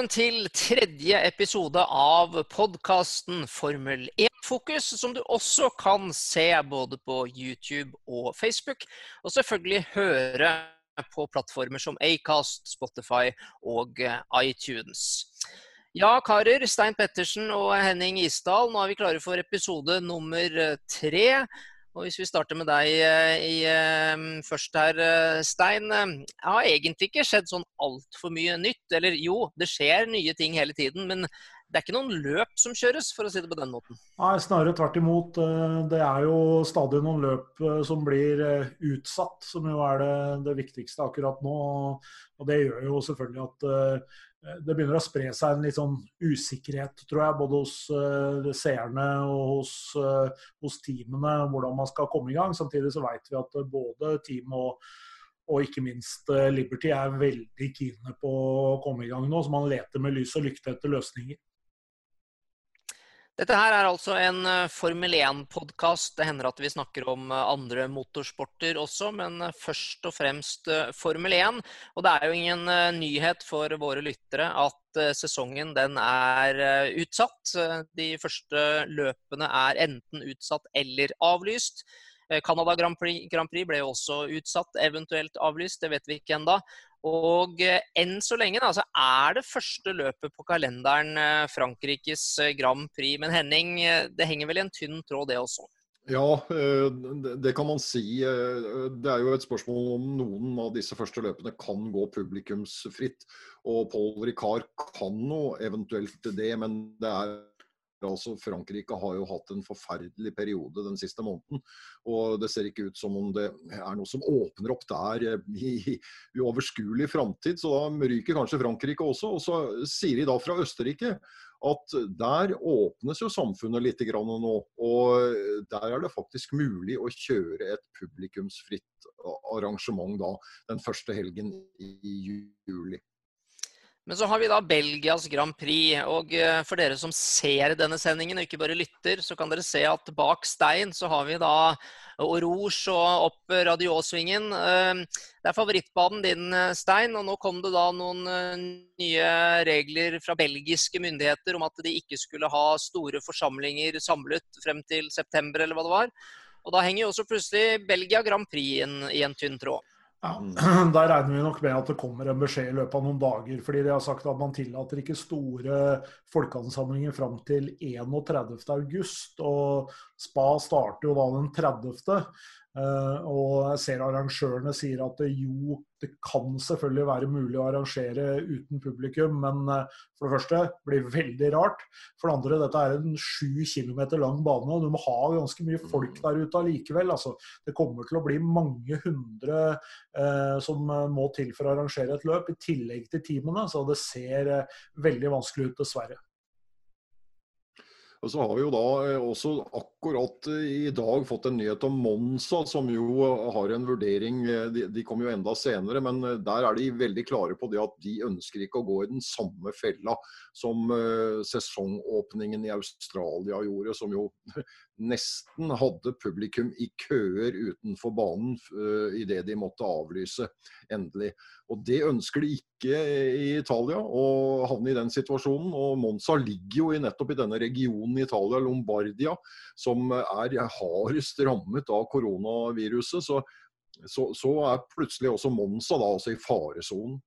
Velkommen til tredje episode av podkasten Formel 1-fokus, som du også kan se både på YouTube og Facebook, og selvfølgelig høre på plattformer som Acast, Spotify og iTunes. Ja, karer. Stein Pettersen og Henning Isdal, nå er vi klare for episode nummer tre. Og Hvis vi starter med deg i, i, uh, først her, uh, Stein. Det har egentlig ikke skjedd sånn altfor mye nytt. Eller jo, det skjer nye ting hele tiden. Men det er ikke noen løp som kjøres, for å si det på den måten. Nei, snarere tvert imot. Det er jo stadig noen løp som blir utsatt, som jo er det, det viktigste akkurat nå. Og det gjør jo selvfølgelig at Eh, det begynner å spre seg en litt sånn usikkerhet, tror jeg, både hos uh, seerne og hos, uh, hos, teamene, hvordan man skal komme i gang. Samtidig så vet vi at både team og, og ikke minst Liberty er veldig kine på å komme i gang nå, så man leter med lys og lykte etter løsninger. Dette her er altså en eh, Formel 1-podkast. Det hender at vi snakker om eh, andre motorsporter også, men eh, først og fremst Formel 1. Og det er jo ingen nyhet for våre lyttere at sesongen den er utsatt. De første løpene er enten utsatt eller avlyst. Canada Grand Prix, Grand Prix ble jo også utsatt, eventuelt avlyst. Det vet vi ikke ennå. Og eh, enn så lenge da, så er det første løpet på kalenderen eh, Frankrikes eh, Grand Prix. Men Henning, det henger vel i en tynn tråd, det også? Ja, det kan man si. Det er jo et spørsmål om noen av disse første løpene kan gå publikumsfritt. Og Paul Ricard kan nå eventuelt det, men det er Altså, Frankrike har jo hatt en forferdelig periode den siste måneden. Og det ser ikke ut som om det er noe som åpner opp der i uoverskuelig framtid. Så da ryker kanskje Frankrike også. Og så sier de da fra Østerrike at der åpnes jo samfunnet litt nå. Og der er det faktisk mulig å kjøre et publikumsfritt arrangement da den første helgen i juli. Men så har vi da Belgias Grand Prix. Og eh, for dere som ser denne sendingen, og ikke bare lytter, så kan dere se at bak Stein så har vi da Rouge og opp Radiosvingen. Eh, det er favorittbanen din, eh, Stein. Og nå kom det da noen nye regler fra belgiske myndigheter om at de ikke skulle ha store forsamlinger samlet frem til september, eller hva det var. Og da henger jo også plutselig Belgia Grand Prix i en tynn tråd. Ja, Der regner vi nok med at det kommer en beskjed i løpet av noen dager. fordi de har sagt at man tillater ikke store folkeansamlinger fram til 31.8. Og Spa starter jo da den 30. Uh, og jeg ser arrangørene sier at jo, det kan selvfølgelig være mulig å arrangere uten publikum, men uh, for det første blir det veldig rart. For det andre, dette er en sju kilometer lang bane, og du må ha ganske mye folk der ute allikevel. Altså, det kommer til å bli mange hundre eh, som må til for å arrangere et løp, i tillegg til teamene. Så det ser veldig vanskelig ut, dessverre. Og så har vi jo da eh, også akkurat eh, i dag fått en nyhet om Monza, som jo eh, har en vurdering. De, de kom jo enda senere, men der er de veldig klare på det at de ønsker ikke å gå i den samme fella som sesongåpningen i Australia gjorde, som jo nesten hadde publikum i køer utenfor banen idet de måtte avlyse endelig. Og Det ønsker de ikke i Italia, å havne i den situasjonen. og Monza ligger jo i nettopp i denne regionen i Italia, Lombardia, som er hardest rammet av koronaviruset. Så, så, så er plutselig også Monza da, altså i faresonen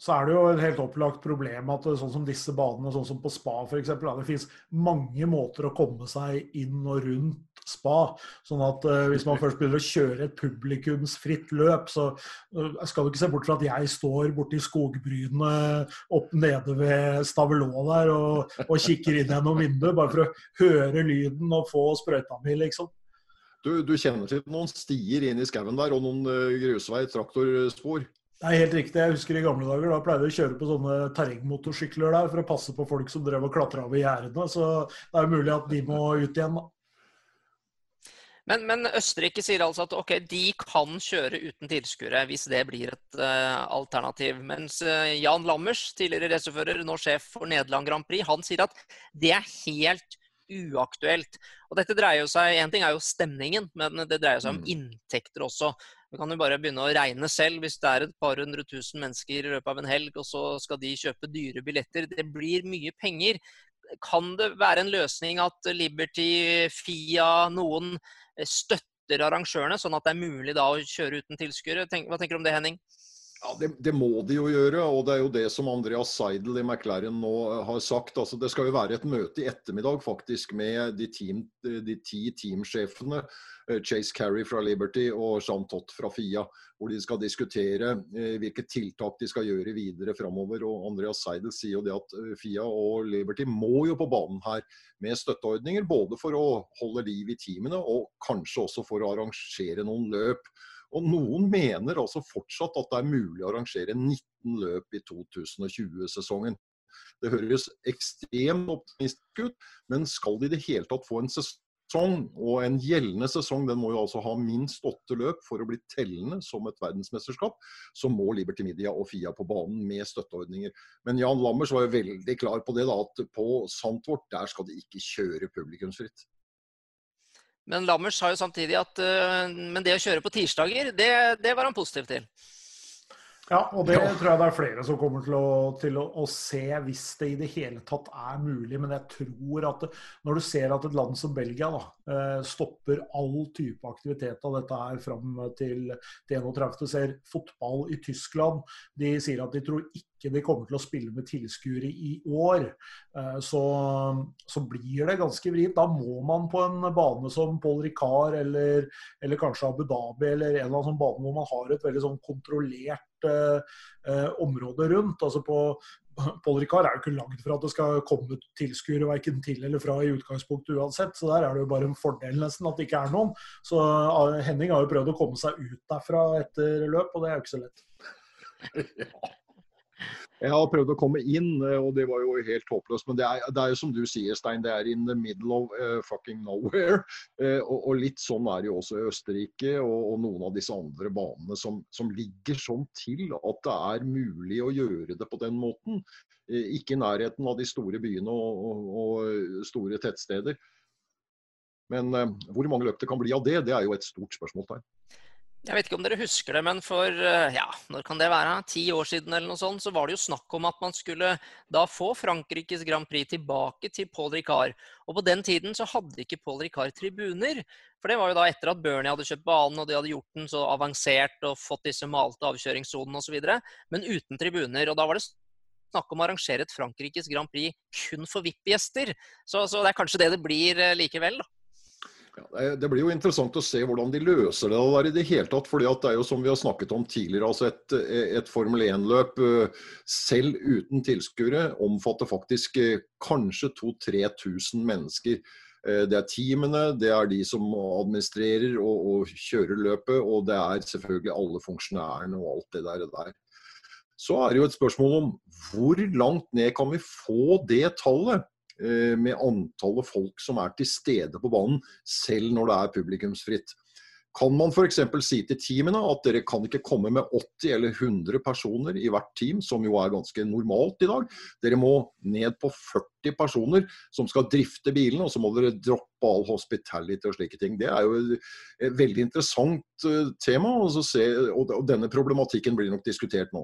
så er det jo et helt opplagt problem at sånn som disse banene, sånn som på spa f.eks., det finnes mange måter å komme seg inn og rundt spa. Sånn at uh, hvis man først begynner å kjøre et publikumsfritt løp, så uh, skal du ikke se bort fra at jeg står borti skogbrynene opp nede ved Stavelå der og, og kikker inn gjennom vinduet, bare for å høre lyden og få sprøyta mi, liksom. Du, du, kjenner til noen stier inn i skauen der og noen uh, grusvei, traktorspor? Det er helt riktig. Jeg husker i gamle dager da pleide jeg å kjøre på sånne terrengmotorsykler der for å passe på folk som drev og klatra over gjerdene. Så det er jo mulig at de må ut igjen, da. Men, men, Østerrike sier altså at ok, de kan kjøre uten tilskuere hvis det blir et uh, alternativ. Mens uh, Jan Lammers, tidligere racerfører, nå sjef for Nederland Grand Prix, han sier at det er helt uaktuelt. Og dette dreier jo seg, En ting er jo stemningen, men det dreier seg om mm. inntekter også. Vi kan jo bare begynne å regne selv. Hvis det er et par hundre tusen mennesker i løpet av en helg, og så skal de kjøpe dyre billetter. Det blir mye penger. Kan det være en løsning at Liberty, Fia, noen støtter arrangørene, sånn at det er mulig da å kjøre uten tilskuere? Hva tenker du om det, Henning? Ja, det, det, må de jo gjøre, og det er jo det som Andreas Seidel i McLaren nå eh, har sagt. Altså, det skal jo være et møte i ettermiddag faktisk med de, team, de ti teamsjefene. Eh, Chase Carey fra Liberty og Jean Tott fra Fia. Hvor de skal diskutere eh, hvilke tiltak de skal gjøre videre framover. Og Andreas Seidel sier jo det at eh, Fia og Liberty må jo på banen her med støtteordninger. Både for å holde liv i teamene og kanskje også for å arrangere noen løp. Og noen mener altså fortsatt at det er mulig å arrangere 19 løp i 2020-sesongen. Det høres ekstremt optimistisk ut, men skal de i det hele tatt få en sesong, og en gjeldende sesong den må jo altså ha minst åtte løp for å bli tellende som et verdensmesterskap, så må Liberty Media og Fia på banen med støtteordninger. Men Jan Lammers var jo veldig klar på det, da, at på Sandvort der skal de ikke kjøre publikumsfritt. Men Lammers sa jo samtidig at uh, men det å kjøre på tirsdager, det, det var han positiv til. Ja, og det tror jeg det er flere som kommer til, å, til å, å, se hvis det i det hele tatt er mulig. Men jeg tror at når du ser at et land som Belgia da, eh, stopper all type aktivitet av dette her fram til, til 31. Du ser fotball i Tyskland. De sier at de tror ikke de kommer til å spille med tilskuere i år. Eh, så, så, blir det ganske vrient. Da må man på en bane som Paul Ricard eller, eller kanskje Abu Dhabi eller en eller annen sånn bane hvor man har et veldig sånn kontrollert eh, området rundt. altså på Paul Ricard er jo ikke lagd for at det skal komme tilskuere verken til eller fra i utgangspunktet uansett. Så der er det jo bare en fordel nesten at det ikke er noen. Så uh, Henning har jo prøvd å komme seg ut derfra etter løp, og det er jo ikke så lett. Jeg har prøvd å komme inn, eh, og det var jo helt håpløst. Men det er, det er jo som du sier, Stein, det er in the middle of uh, fucking nowhere. Uh, og, og, litt sånn er det jo også i Østerrike og, og noen av disse andre banene som, som, ligger sånn til at det er mulig å gjøre det på den måten. Uh, ikke i nærheten av de store byene og, og store tettsteder. Men hvor mange løp det kan bli av det, det er jo et stort spørsmålstegn. Jeg vet ikke om dere husker det, men for eh, ja, når kan det være, ti år siden eller noe sånt, så var det jo snakk om at man skulle da få Frankrikes Grand Prix tilbake til Paul Ricard. Og på den tiden så hadde ikke Paul Ricard tribuner. For det var jo da etter at Bernie hadde kjøpt banen og de hadde gjort den så avansert og fått disse malte avkjøringssonene osv. Men uten tribuner. Og da var det snakk om å arrangere et Frankrikes Grand Prix kun for VIP-gjester. Så, så, det er kanskje det det blir eh, likevel, da. Ja, det blir jo interessant å se hvordan de løser det der i det hele tatt. fordi det er jo som vi har snakket om tidligere, altså et, et Formel 1-løp eh, selv uten tilskuere omfatter faktisk eh, kanskje 2000-3000 mennesker. Eh, det er teamene, det er de som administrerer og, og, kjører løpet, og det er selvfølgelig alle funksjonærene og alt det der. der. Så er det jo et spørsmål om hvor langt ned kan vi få det tallet? Eh, med antallet folk som er til stede på banen, selv når det er publikumsfritt. Kan man f.eks. si til teamene at dere kan ikke komme med 80 eller 100 personer i hvert team, som jo er ganske normalt i dag. Dere må ned på 40 personer som skal drifte bilen, og så må dere droppe all hospitality og slike ting. Det er jo et veldig interessant eh, tema, og, denne problematikken blir nok diskutert nå.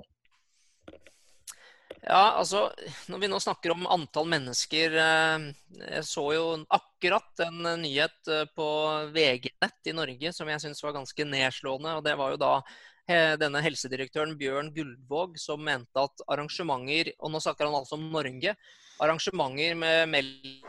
Ja, altså, Når vi nå snakker om antall mennesker eh, Jeg så jo akkurat en nyhet eh, på VG-nett i Norge som jeg syns var ganske nedslående. og Det var jo da denne helsedirektøren Bjørn Gullvåg som mente at arrangementer Og nå snakker han altså om Norge. Arrangementer med mellom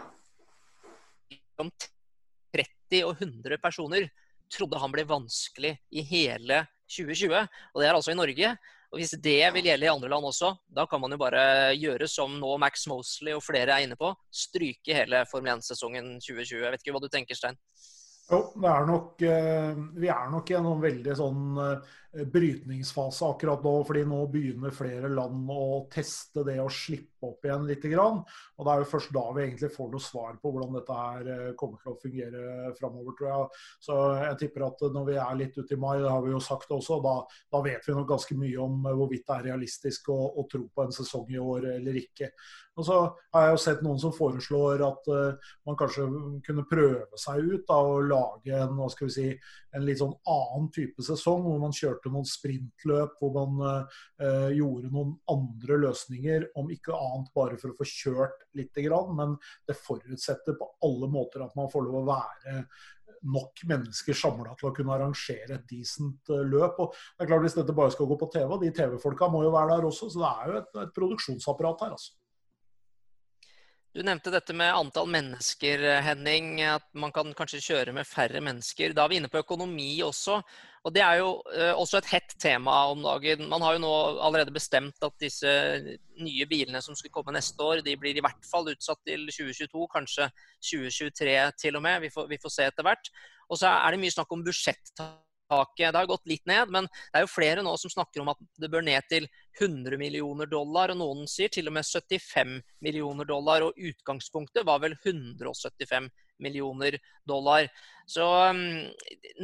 30 og 100 personer trodde han ble vanskelig i hele 2020. Og det er altså i Norge. Og Hvis det vil gjelde i andre land også, da kan man jo bare gjøre som nå Max Mosley og flere er inne på. Stryke hele Formel 1-sesongen 2020. Jeg vet ikke hva du tenker, Stein? Jo, er nok, eh, vi er nok i en sånn veldig sånn eh, brytningsfase akkurat nå. fordi nå begynner flere land å teste det å slippe opp igjen litt. Og det er jo først da vi egentlig får noe svar på hvordan dette her eh, kommer til å fungere framover, tror jeg. Så jeg tipper at når vi er litt ute i mai, det har vi jo sagt også, da, da vet vi nok ganske mye om hvorvidt det er realistisk å, å, tro på en sesong i år eller ikke. Og så har jeg jo sett noen som foreslår at uh, man kanskje kunne prøve seg ut da, og lage en, hva skal vi si, en litt sånn annen type sesong, hvor man kjørte noen sprintløp, hvor man uh, gjorde noen andre løsninger, om ikke annet bare for å få kjørt grann. Men det forutsetter på alle måter at man får lov å være nok mennesker samla til å kunne arrangere et decent løp. og det er klart Hvis dette bare skal gå på TV, de TV-folka må jo være der også, så det er jo et, et produksjonsapparat her. altså. Du nevnte dette med antall mennesker, Henning. At man kan kanskje kjøre med færre mennesker. Da er vi inne på økonomi også. Og det er jo uh, også et hett tema om dagen. Man har jo nå allerede bestemt at disse nye bilene som skal komme neste år, de blir i hvert fall utsatt til 2022, kanskje 2023 til og med. Vi får, vi får se etter hvert. Og så er det mye snakk om budsjettak taket. Det har gått litt ned, men det er jo flere nå som snakker om at det bør ned til 100 millioner dollar, og noen sier til og med 75 millioner dollar. Og utgangspunktet var vel 175 millioner dollar. Så um,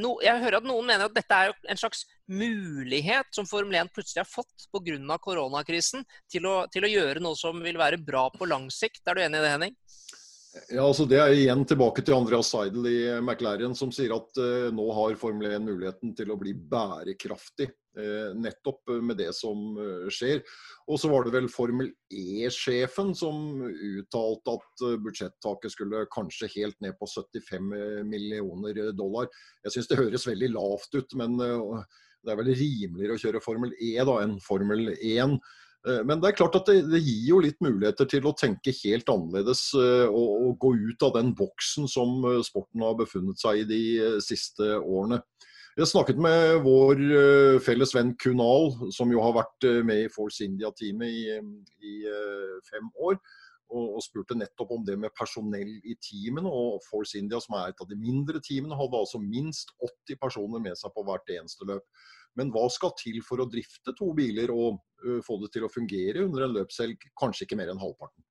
no, jeg hører at noen mener at dette er en slags mulighet som Formel 1 plutselig har fått pga. koronakrisen, til å, til å gjøre noe som vil være bra på lang sikt. Er du enig i det, Henning? Ja, altså Det er igjen tilbake til Andreas Seidel i McLaren, som sier at eh, nå har Formel 1 muligheten til å bli bærekraftig. Eh, nettopp med det som eh, skjer. Og så var det vel Formel E-sjefen som uttalte at budsjettaket skulle kanskje helt ned på 75 millioner dollar. Jeg syns det høres veldig lavt ut, men det er vel rimeligere å kjøre Formel E da enn Formel 1. Eh, men det er klart at det, det, gir jo litt muligheter til å tenke helt annerledes eh, og, og, gå ut av den boksen som eh, sporten har befunnet seg i de siste årene. Jeg snakket med vår felles venn Kunal, som jo har vært med i Force India-teamet i, i, fem år. Og, og, spurte nettopp om det med personell i teamene. Og Force India, som er et av de mindre teamene, hadde altså minst 80 personer med seg på hvert eneste løp. Men hva skal til for å drifte to biler og uh, få det til å fungere under en løpshelg? Kanskje ikke mer enn halvparten.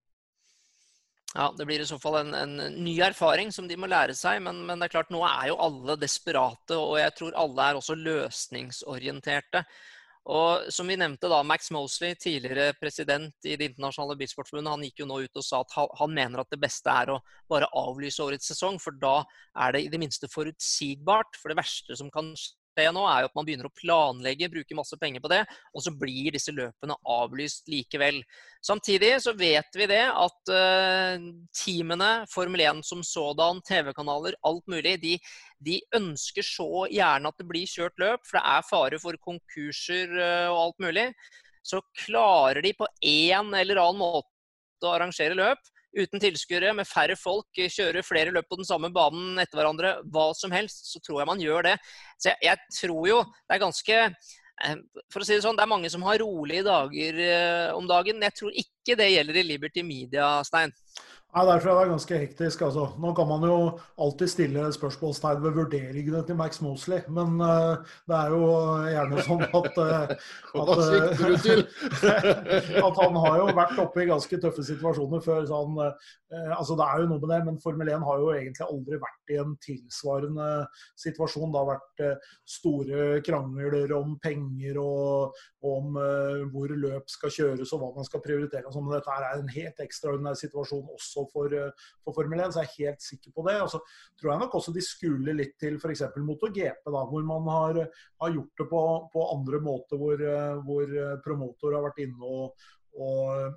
Ja, Det blir i så fall en, en, ny erfaring som de må lære seg. Men, men, det er klart, nå er jo alle desperate, og jeg tror alle er også løsningsorienterte. Og som vi nevnte da, Max Mosley, tidligere president i Det internasjonale bilsportforbundet, han gikk jo nå ut og sa at han mener at det beste er å bare avlyse årets sesong, for da er det i det minste forutsigbart. For det verste som kan skje det nå, er jo at man begynner å planlegge, bruke masse penger på det, og så blir disse løpene avlyst likevel. Samtidig så vet vi det at uh, teamene, Formel 1 som sådan, TV-kanaler, alt mulig, de, de, ønsker så gjerne at det blir kjørt løp, for det er fare for konkurser uh, og alt mulig. Så klarer de på en eller annen måte å arrangere løp, uten tilskuere, med færre folk, kjøre flere løp på den samme banen etter hverandre, hva som helst, så tror jeg man gjør det. Så jeg, jeg tror jo det er ganske eh, for å si det sånn, Det er mange som har rolige dager eh, om dagen. Jeg tror ikke det gjelder i Liberty Media, Stein. Nei, Derfor er det ganske hektisk. altså. Nå kan man jo alltid stille spørsmålstegn ved vurderingene til Max Mosley, men uh, det er jo gjerne sånn at uh, at, uh, at han har jo vært oppe i ganske tøffe situasjoner før. så han, altså Det er jo noe med det, men Formel 1 har jo egentlig aldri vært i en tilsvarende situasjon. Det har vært store krangler om penger og om hvor løp skal kjøres og hva man skal prioritere. Altså, men dette er en helt ekstraordinær situasjon også for, eh, for, Formel 1, så jeg er helt sikker på det. Og så tror jeg nok også de skuler litt til f.eks. MotoGP, da, hvor man har, har gjort det på, på, andre måter, hvor, eh, hvor promotor har vært inne og, og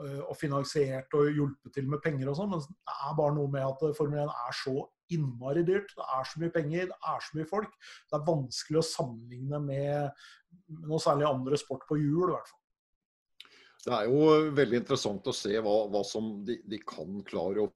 og finansiert og hjulpet til med penger og sånn, men det er bare noe med at Formel 1 er så innmari dyrt. Det er så mye penger, det er så mye folk. Det er vanskelig å sammenligne med noe særlig andre sport på hjul, i hvert fall. Det er jo veldig interessant å se hva, hva som de, de, kan klare å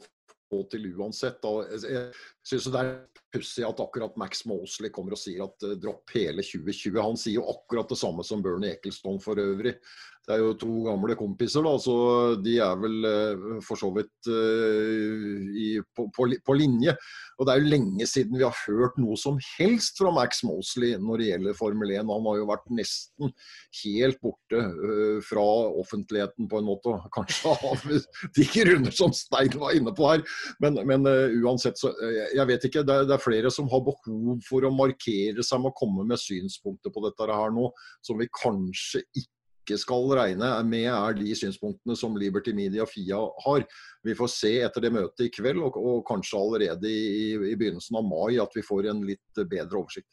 få til uansett. Og jeg synes det er pussig at akkurat Max Mosley kommer og sier at uh, dropp hele 2020. Han sier jo akkurat det samme som Bernie Ecclestone for øvrig. Det er jo to gamle kompiser, da, så de er vel uh, for så vidt uh, i, på, på, på, linje. Og Det er jo lenge siden vi har hørt noe som helst fra Max Mosley når det gjelder Formel 1. Han har jo vært nesten helt borte uh, fra offentligheten på en måte. Kanskje av de grunner som Stein var inne på her. Men, men uansett, så jeg vet ikke. Det er, det er, flere som har behov for å markere seg med å komme med synspunkter på dette her nå, som vi kanskje ikke ikke skal regne med, er de synspunktene som Liberty Media FIA har. Vi får se etter det møtet i kveld, og, og kanskje allerede i, i, begynnelsen av mai, at vi får en litt bedre oversikt.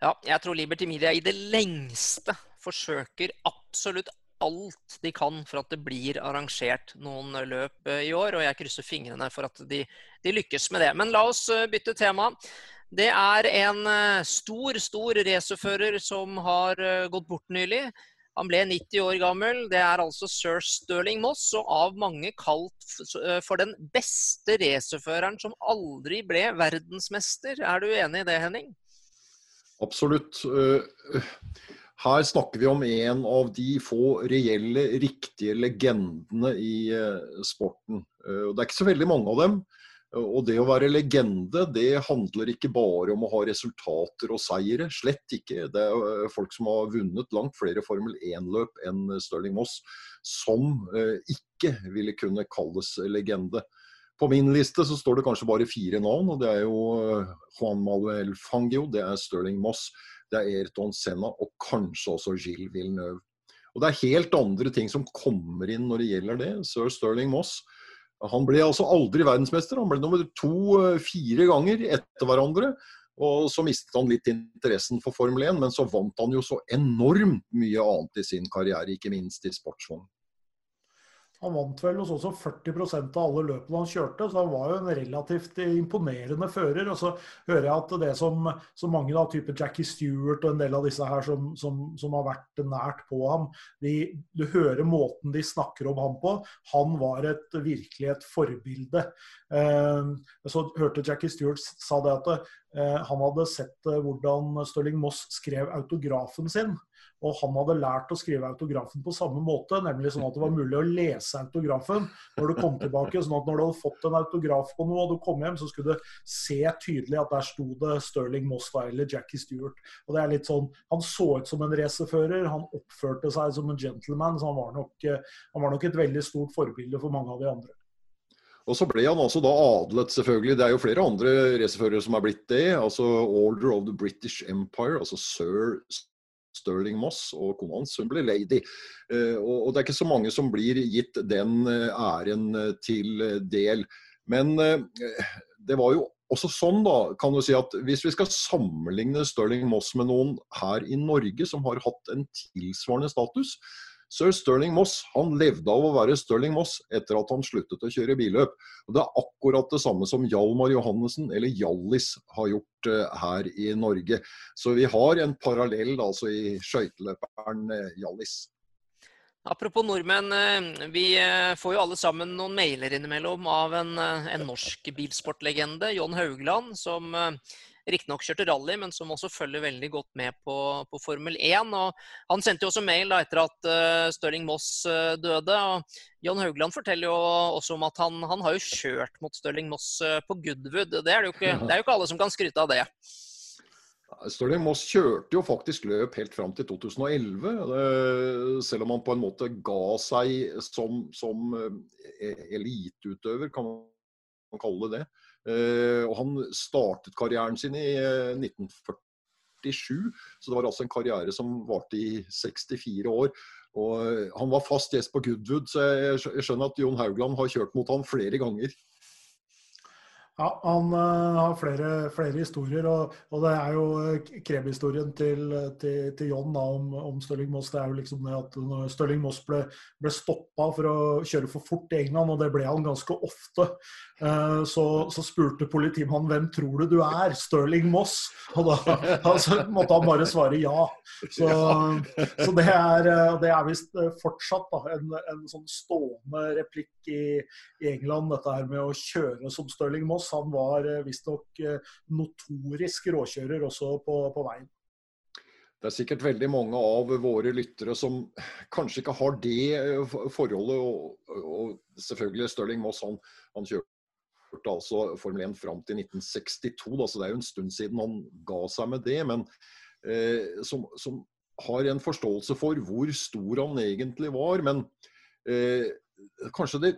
Ja, jeg tror Liberty Media i det lengste forsøker absolutt alt de kan for at det blir arrangert noen løp eh, i år. Og jeg krysser fingrene for at de, de lykkes med det. Men la oss eh, bytte tema. Det er en eh, stor, stor racerfører som har gått bort nylig. Han ble 90 år gammel. Det er altså sir Stirling Moss, og av mange kalt for den beste racerføreren som aldri ble verdensmester. Er du enig i det, Henning? Absolutt. Her snakker vi om en av de få reelle, riktige legendene i sporten. Det er ikke så veldig mange av dem. Og det å være legende, det handler ikke bare om å ha resultater og seire. Slett ikke. Det er eh, folk som har vunnet langt flere Formel 1-løp enn Stirling Moss, som ikke ville kunne kalles legende. På min liste så står det kanskje bare fire navn, og det er jo Juan Manuel Fangio, det er Stirling Moss, det er Ayrton Senna og kanskje også Gilles Villeneuve. Og Det er helt andre ting som kommer inn når det gjelder det. Sir Stirling Moss han ble altså aldri verdensmester. Han ble nummer to eh, fire ganger etter hverandre. Og så mistet han litt interessen for Formel 1, men så vant han jo så enormt mye annet i sin karriere, ikke minst i sportsvogn. Han vant vel hos også 40% av alle løpene han kjørte, så han var jo en relativt imponerende fører. Og så hører jeg at det som, som mange da, type Jackie Stewart og en del av disse her som, som, som har vært nært på ham, de, du hører måten de snakker om ham på. Han var et, virkelig et forbilde. Eh, så hørte Jackie Stewart sa det at han hadde sett eh, hvordan Stirling Moss skrev autografen sin. Og han hadde lært å skrive autografen på samme måte, nemlig sånn at det var mulig å lese autografen når du kom tilbake. sånn at når du hadde fått en autograf på noe og du kom hjem, så skulle du se tydelig at der sto det Stirling Moss eller Jackie Stewart. Og det er litt sånn, Han så ut som en racerfører, han oppførte seg som en gentleman, så han var, nok, eh, han var nok et veldig stort forbilde for mange av de andre. Og så ble han altså da adlet, selvfølgelig. Det er jo flere andre racerførere som er blitt det. altså Order of the British Empire, altså sir Stirling Moss og kona hans, hun ble lady. Eh, og det er ikke så mange som blir gitt den eh, æren eh, til del. Men det var jo også sånn, da, kan du si at hvis vi skal sammenligne Stirling Moss med noen her i Norge som har hatt en tilsvarende status, Sir Stirling Moss han levde av å være Stirling Moss etter at han sluttet å kjøre billøp. Og Det er akkurat det samme som Hjalmar Johannessen, eller Hjallis, har gjort uh, her i Norge. Så vi har en parallell altså i skøyteløperen uh, Hjallis. Apropos nordmenn, eh, vi får jo alle sammen noen mailer innimellom av en, en norsk bilsportlegende, John Haugland, som riktignok kjørte rally, men som også følger veldig godt med på, på Formel 1. Og han sendte jo også mail da, etter at uh, Stirling Moss uh, døde. og John Haugland forteller jo også om at han, han har jo kjørt mot Stirling Moss uh, på Goodwood. Det er, ikke, det er jo ikke alle som kan skryte av det. Stirling Moss kjørte jo faktisk løp helt fram til 2011. Selv om han på en måte ga seg som, som eliteutøver, kan man kalle det og han startet karrieren sin i 1947, eh, så det var altså en karriere som varte i 64 år. Og eh, han var fast gjest på Goodwood, så jeg skjønner at Jon Haugland har kjørt mot han flere ganger. Ja, Han uh, har flere, flere historier, og, og, det er jo uh, kremhistorien til, til, til, John da, om, om Stirling Moss. Det er jo liksom det at når Stirling Moss ble, ble stoppa for å kjøre for fort i England, og det ble han ganske ofte, uh, så, så, spurte politimannen hvem tror du du er, Stirling Moss? Og da altså, måtte han bare svare ja. Så, så det er, det er visst fortsatt da, en, en, sånn stående replikk i, i England, dette her med å kjøre som Stirling Moss. Han var eh, visstnok eh, notorisk råkjører også på, på, veien. Det er sikkert veldig mange av våre lyttere som kanskje ikke har det eh, forholdet. Og, og selvfølgelig Stirling Moss han, han kjørte altså Formel 1 fram til 1962, da, så det er jo en stund siden han ga seg med det. Men eh, som, som, har en forståelse for hvor stor han egentlig var. Men eh, kanskje det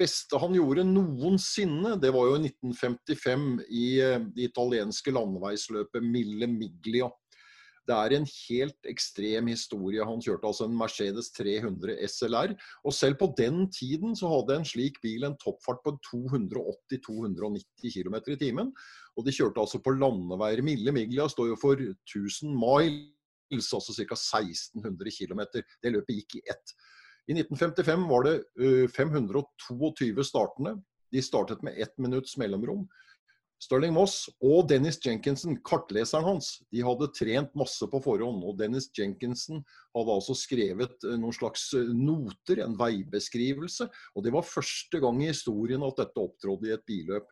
beste han gjorde noensinne, det var jo i 1955 i eh, det italienske landeveisløpet Mille Miglia. Det er en helt ekstrem historie. Han kjørte altså en Mercedes 300 SLR. Og selv på den tiden så hadde en slik bil en toppfart på 280-290 km i timen. Og de kjørte altså på landeveier. Mille Miglia står jo for 1000 miles, altså ca. 1600 km. Det løpet gikk i ett. I 1955 var det 522 startende. De startet med ett minutts mellomrom. Stirling Moss og Dennis Jenkinson, kartleseren hans, de hadde trent masse på forhånd. Og Dennis Jenkinson hadde altså skrevet eh, noen slags eh, noter, en veibeskrivelse. Og det var første gang i historien at dette opptrådte i et billøp.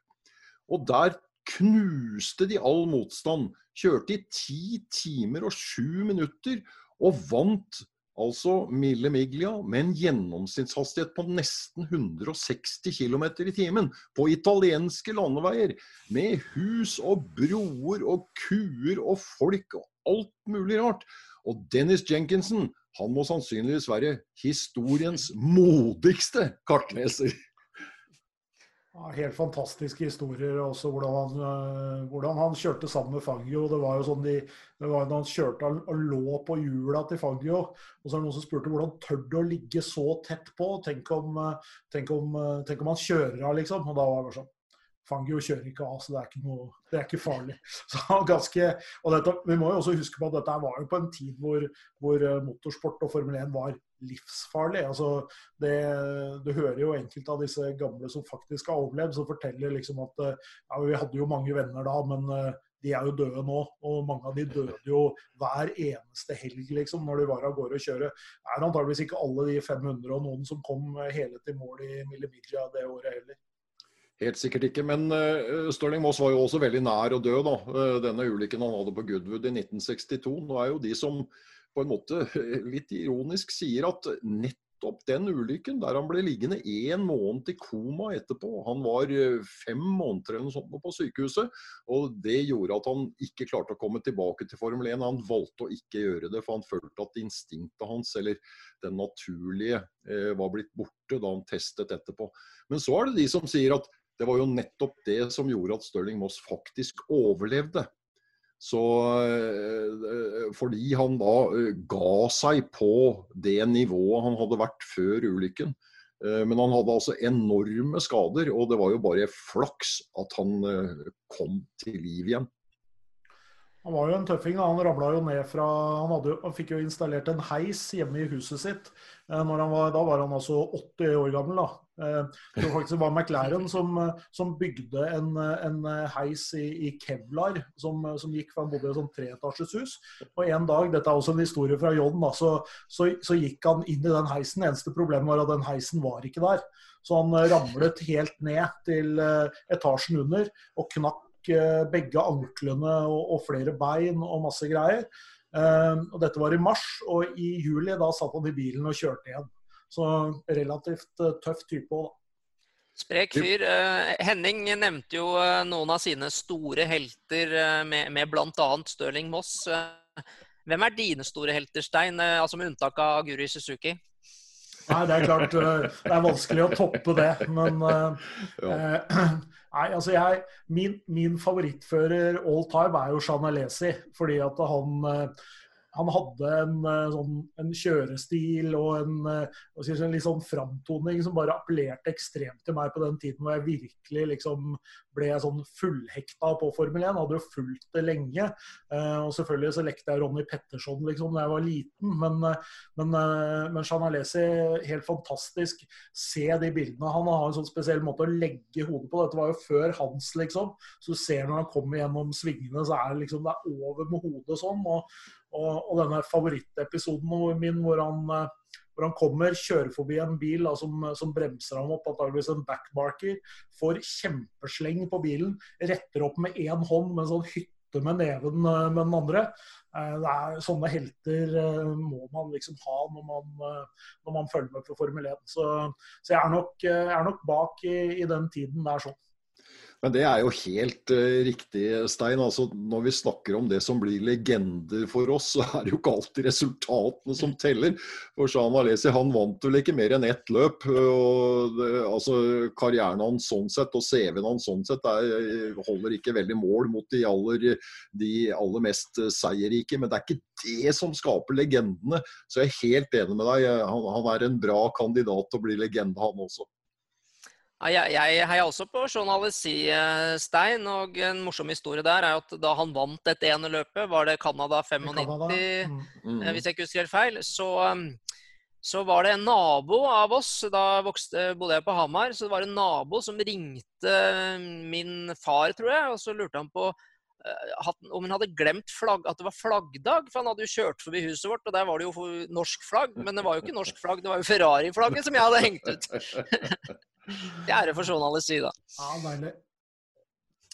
Og der knuste de all motstand. Kjørte i ti timer og sju minutter og vant altså Mille Miglia, med en gjennomsnittshastighet på nesten 160 km i timen på italienske landeveier. Med hus og broer og kuer og folk og alt mulig rart. Og Dennis Jenkinson han må sannsynligvis være historiens modigste kartleser. Ja, helt fantastiske historier. også hvordan han, uh, hvordan han, kjørte sammen med Fangio. Det var jo sånn de, det var da han kjørte og lå på hjula til Fangio. Og så er det noen som spurte hvordan tør du å ligge så tett på? Tenk om, uh, tenk om, uh, tenk om han kjører av, liksom. Og da var det bare sånn Fangio kjører ikke av, så det er ikke, noe, det er ikke farlig. Ganske, dette, Vi må jo også huske på at dette var jo på en tid hvor, hvor motorsport og Formel 1 var livsfarlig. Altså, det, du hører jo enkelte av disse gamle som faktisk har overlevd, som forteller liksom at ja, vi hadde jo mange venner da, men uh, de er jo døde nå. Og mange av de døde jo hver eneste helg liksom, når de var av gårde og kjøre. Det er antageligvis ikke alle de 500 og noen som kom hele til mål i Millimiglia det året heller. Helt sikkert ikke, men uh, Stirling Moss var jo også veldig nær å dø, da. Uh, denne ulykken han hadde på Goodwood i 1962. Nå er jo de som på en måte litt ironisk sier at nettopp den ulykken, der han ble liggende én måned i koma etterpå Han var eh, fem måneder eller noe sånt på sykehuset. og Det gjorde at han ikke klarte å komme tilbake til Formel 1. Han valgte å ikke gjøre det, for han følte at instinktet hans, eller den naturlige, eh, var blitt borte da han testet etterpå. Men så er det de som sier at det var jo nettopp det som gjorde at Stirling Moss faktisk overlevde. Så eh, fordi han da eh, ga seg på det nivået han hadde vært før ulykken. Eh, men han hadde altså enorme skader, og det var jo bare flaks at han kom til liv igjen. Han var jo en tøffing. Han ramla jo ned fra han, hadde, han, fikk jo installert en heis hjemme i huset sitt. Var, da var han altså 80 år gammel. da. Det var faktisk var McLaren som, som bygde en, en, heis i, i Kevlar som, som, gikk fra han bodde i et sånn treetasjes hus. Og en dag, dette er også en historie fra John, da, så, så, så, gikk han inn i den heisen. Eneste problemet var at den heisen var ikke der. Så han ramlet helt ned til etasjen under og knakk begge anklene og, og, flere bein og masse greier. Uh, og Dette var i mars, og i juli da satt han i bilen og kjørte igjen. Så relativt uh, tøff type òg, da. Sprek fyr. Uh, Henning nevnte jo noen av sine store helter med, med bl.a. Stirling Moss. Hvem er dine store helter, Stein, altså med unntak av Guri Suzuki? Nei, det er klart det er vanskelig å toppe det. Men ja. Nei, altså jeg, min, min, favorittfører all time er jo Jean Alesi. Fordi at han eh, han hadde en, eh, sånn, en kjørestil og en, eh, en litt sånn framtoning som bare appellerte ekstremt til meg på den tiden hvor jeg virkelig liksom ble sånn fullhekta på Formel 1. Hadde jo fulgt det lenge. Uh, og selvfølgelig så lekte jeg Ronny Petterson liksom da jeg var liten, men, men, men Jean Alesi, helt fantastisk. Se de bildene. Han har en sånn spesiell måte å legge hodet på. Dette var jo før hans, liksom. Så du ser når han kommer gjennom svingene, så er det liksom det er over med hodet sånn. og og, og denne favorittepisoden min hvor han, eh, hvor han, kommer, kjører forbi en bil da, som, som, bremser ham opp, antakeligvis en backmarker, får kjempesleng på bilen, retter opp med én hånd med en sånn hytte med neven eh, med den andre. Eh, det er Sånne helter må man liksom ha når man, når man følger med på Formel 1. Så, så jeg, er nok, jeg, er nok, bak i, i den tiden der sånn. Men det er jo helt uh, riktig, Stein. Altså, når vi snakker om det som blir legender for oss, så er det jo ikke alltid resultatene som teller. For Jean Alesi han vant vel ikke mer enn ett løp. og det, altså, Karrieren hans sånn sett og CV-en hans sånn sett er, holder ikke veldig mål mot de aller, de aller mest seierrike. Men det er ikke det som skaper legendene. Så jeg er helt enig med deg. Han, han er en bra kandidat til å bli legende, han også. Jeg, jeg heier også på Sean Alesi Stein, og en morsom historie der er at da han vant dette ene løpet, var det Canada 95, Canada. Mm. hvis jeg ikke husker helt feil, så, um, så, var det en nabo av oss, da vokste, bodde jeg på Hamar, så det var en nabo som ringte min far, tror jeg, og så lurte han på om hun hadde glemt flagg, at det var flaggdag. For han hadde jo kjørt forbi huset vårt, og der var det jo norsk flagg. Men det var jo ikke norsk flagg, det var jo Ferrari-flagget som jeg hadde hengt ut. Det er det for journalist da. Ja, deilig.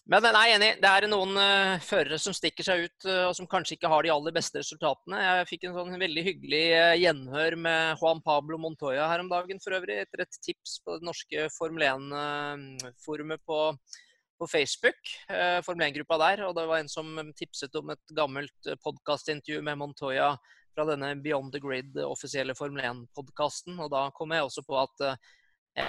Men jeg er enig. Det er noen uh, førere som stikker seg ut, uh, og som kanskje ikke har de aller beste resultatene. Jeg fikk en sånn veldig hyggelig uh, gjenhør med Juan Pablo Montoya her om dagen for øvrig, etter et tips på det norske Formel 1-forumet på, på, Facebook. Formel 1-gruppa der. Og det var en som tipset om et gammelt podkastintervju med Montoya fra denne Beyond the Grid offisielle Formel 1-podkasten. Og da kom jeg også på at jeg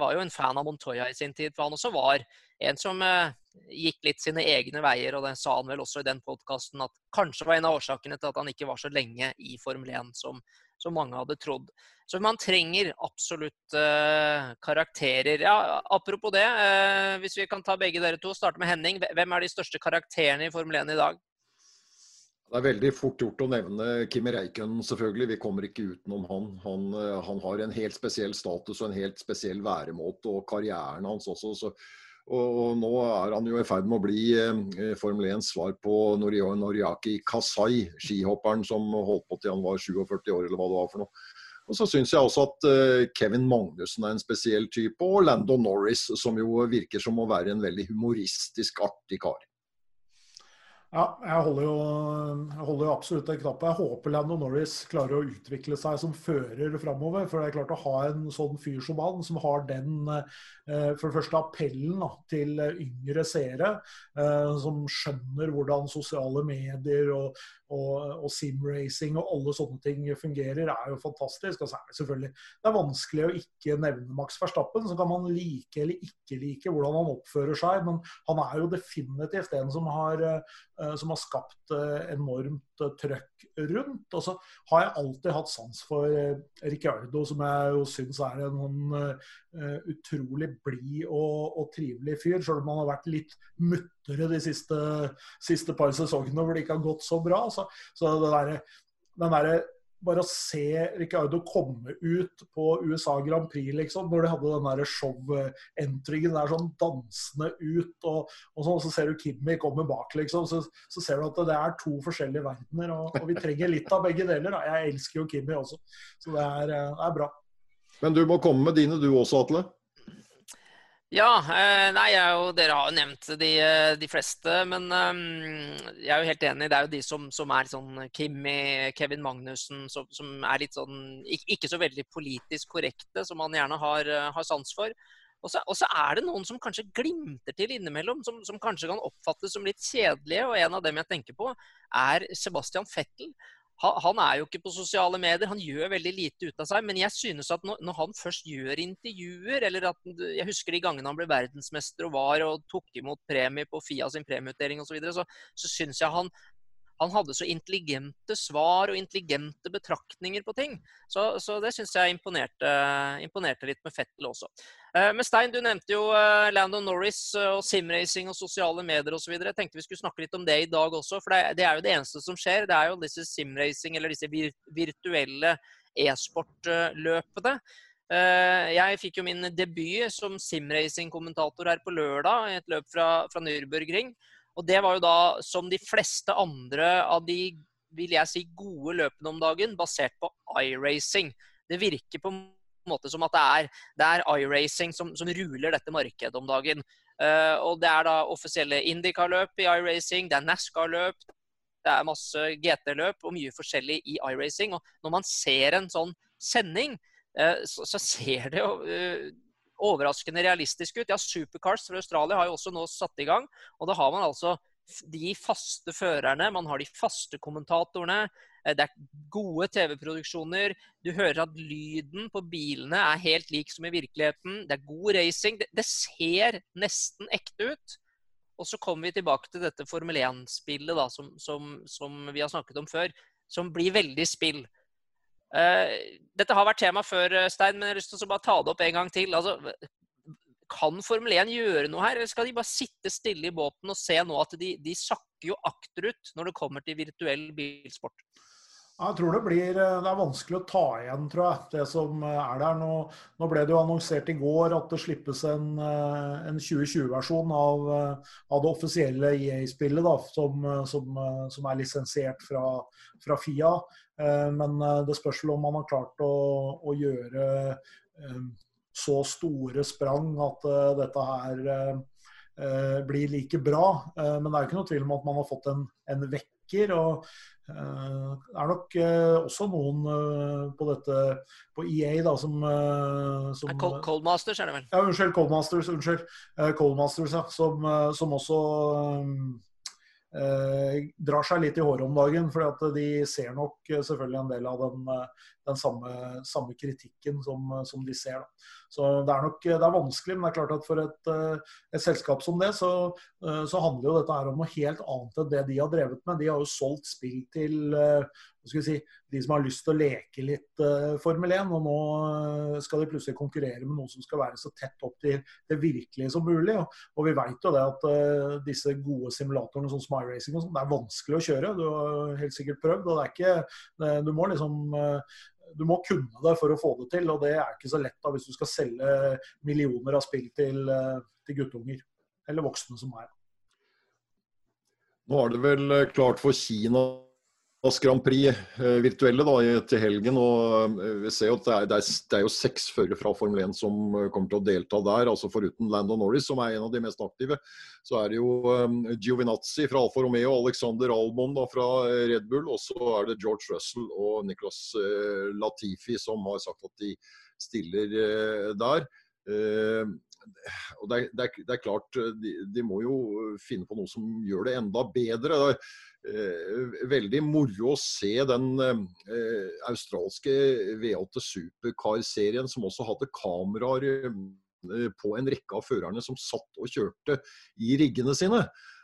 var jo en fan av Montoya i sin tid, for han også var en som eh, gikk litt sine egne veier. Og det sa han vel også i den podkasten at kanskje var en av årsakene til at han ikke var så lenge i Formel 1 som, som mange hadde trodd. Så man trenger absolutt eh, karakterer. Ja, apropos det, eh, hvis vi kan ta begge dere to, og starte med Henning. Hvem er de største karakterene i Formel 1 i dag? Det er veldig fort gjort å nevne Kimi Reikun selvfølgelig. Vi kommer ikke utenom han. han. Eh, han. har en helt spesiell status og en helt spesiell væremåte, og karrieren hans også. Så, og, og, nå er han jo i ferd med å bli eh, Formel 1 svar på Norio Noriaki Kasai, skihopperen som holdt på til han var 47 år, eller hva det var for noe. Og så syns jeg også at eh, Kevin Magnussen er en spesiell type, og Lando Norris, som jo virker som å være en veldig humoristisk, artig kar. Ja, jeg holder, jo, jeg holder jo absolutt en knapp. Jeg håper Lando Norris klarer å utvikle seg som fører framover. For det er klart å ha en sånn fyr som han, som har den eh, for det første appellen til yngre seere, eh, som skjønner hvordan sosiale medier og, og, og simracing og alle sånne ting fungerer, er jo fantastisk. Og så det selvfølgelig det er vanskelig å ikke nevne Max Verstappen. Så kan man like eller ikke like hvordan han oppfører seg, men han er jo definitivt en som har, uh, som har skapt uh, enormt uh, trøkk rundt. Og så har jeg alltid hatt sans for Ricciardo, som jeg jo syns er en utrolig blid og, og, trivelig fyr, selv om han har vært litt muttere de siste, siste par sesongene hvor det ikke har gått så bra. Så så, det der, den derre bare å se Ricardo komme ut på USA Grand Prix, liksom, når de hadde den der show-entringen der sånn dansende ut, og, og sånn, så ser du Kimmy komme bak, liksom, så, så, ser du at det er to forskjellige verdener. Og, og vi trenger litt av begge deler. Da. Jeg elsker jo Kimmy også, så det er, eh, det er bra. Men du må komme med dine du også, Atle? Ja, eh, nei, jo, dere har jo nevnt de, eh, de fleste. Men um, jeg er jo helt enig. Det er jo de som, som er sånn Kimmy, Kevin Magnussen, som, som, er litt sånn ikke så veldig politisk korrekte, som man gjerne har, eh, har sans for. Og så, er det noen som kanskje glimter til innimellom, som, som kanskje kan oppfattes som litt kjedelige. Og en av dem jeg tenker på, er Sebastian Fettel han er jo ikke på sosiale medier, han gjør veldig lite ut av seg. Men jeg synes at når, han først gjør intervjuer, eller at jeg husker de gangene han ble verdensmester og var og tok imot premie på Fia sin premieutdeling osv., så, videre, så, så syns jeg han, han hadde så intelligente svar og intelligente betraktninger på ting. Så, så det syns jeg imponerte, imponerte, litt med Fettel også. Eh, men Stein, du nevnte jo eh, Landon Norris eh, og simracing og sosiale medier osv. Jeg tenkte vi skulle snakke litt om det i dag også, for det, det er jo det eneste som skjer. Det er jo disse simracing, eller disse virtuelle e-sportløpene. Jeg fikk jo min debut som simracing-kommentator her på lørdag i et løp fra, fra Nürburgring. Og det var jo da, som de fleste andre av de vil jeg si, gode løpene om dagen, basert på iRacing. Det virker på en måte som at det er, det er iRacing som, som ruler dette markedet om dagen. Uh, og det er da offisielle Indica-løp i iRacing, det er NASCAR-løp, det er masse GT-løp og mye forskjellig i iRacing. Og når man ser en sånn sending, uh, så, ser det jo uh, overraskende realistisk ut. Ja, Supercars fra Australia har jo også nå satt i gang. Og da har man altså de faste førerne, man har de faste kommentatorene. Eh, det er gode TV-produksjoner. Du hører at lyden på bilene er helt lik som i virkeligheten. Det er god racing. Det, ser nesten ekte ut. Og så kommer vi tilbake til dette Formel 1-spillet som, som, som, vi har snakket om før, som blir veldig spill. Uh, dette har vært tema før, Stein, men jeg har lyst til å bare ta det opp en gang til. Altså, kan Formel 1 gjøre noe her, eller skal de bare sitte stille i båten og se nå at de, de sakker jo akterut når det kommer til virtuell bilsport? Jeg tror det blir eh, det er vanskelig å ta igjen, tror jeg, det som eh, er der. Nå, nå ble det jo annonsert i går at det slippes en, eh, en 2020-versjon av, av, det offisielle EA-spillet, som, som, som, er lisensiert fra, fra, FIA. Men det spørs vel om man har klart å, å gjøre så store sprang at dette her blir like bra. Men det er jo ikke noe tvil om at man har fått en, en vekker. og Eh, det er nok eh, også noen eh, på dette på EA da, som, som Coldmasters er det vel? Ja, unnskyld. Coldmasters, unnskyld. Coldmasters, ja, som, som også eh, drar seg litt i håret om dagen. For de ser nok selvfølgelig en del av den, den samme, samme, kritikken som, som de ser. Da. Så Det er nok det er vanskelig, men det er klart at for et, eh, et selskap som det, så, eh, så, handler jo dette her om noe helt annet enn det de har drevet med. De har jo solgt spill til eh, si, de som har lyst til å leke litt Formel 1. Og nå skal de plutselig konkurrere med noe som skal være så tett opp til det virkelige som mulig. Og, vi vet jo det at disse gode simulatorene som Racing og sånn, det er vanskelig å kjøre. Du har helt sikkert prøvd. og det er ikke, Du må liksom du må kunne det for å få det til, og det er ikke så lett da hvis du skal selge millioner av spill til, eh, til guttunger. Eller voksne som er. Nå er det vel eh, klart for Kina Grand Prix eh, virtuelle da, til helgen. og eh, vi ser jo at det er, det er, det er jo seks førere fra Formel 1 som eh, kommer til å delta der. altså Foruten Landon Norris, som er en av de mest aktive, så er det jo um, Giovinazzi fra Alfa Romeo, Alexander Albon da, fra Red Bull, og så er det George Russell og Nicholas Latifi som har sagt at de stiller uh, der. Uh, og det er, det, er, klart, de, de, må jo finne på noe som gjør det enda bedre. Det er, Eh, veldig moro å se den eh, australske V8 Supercar-serien som også hadde kameraer eh, på en rekke av førerne som satt og kjørte i riggene sine.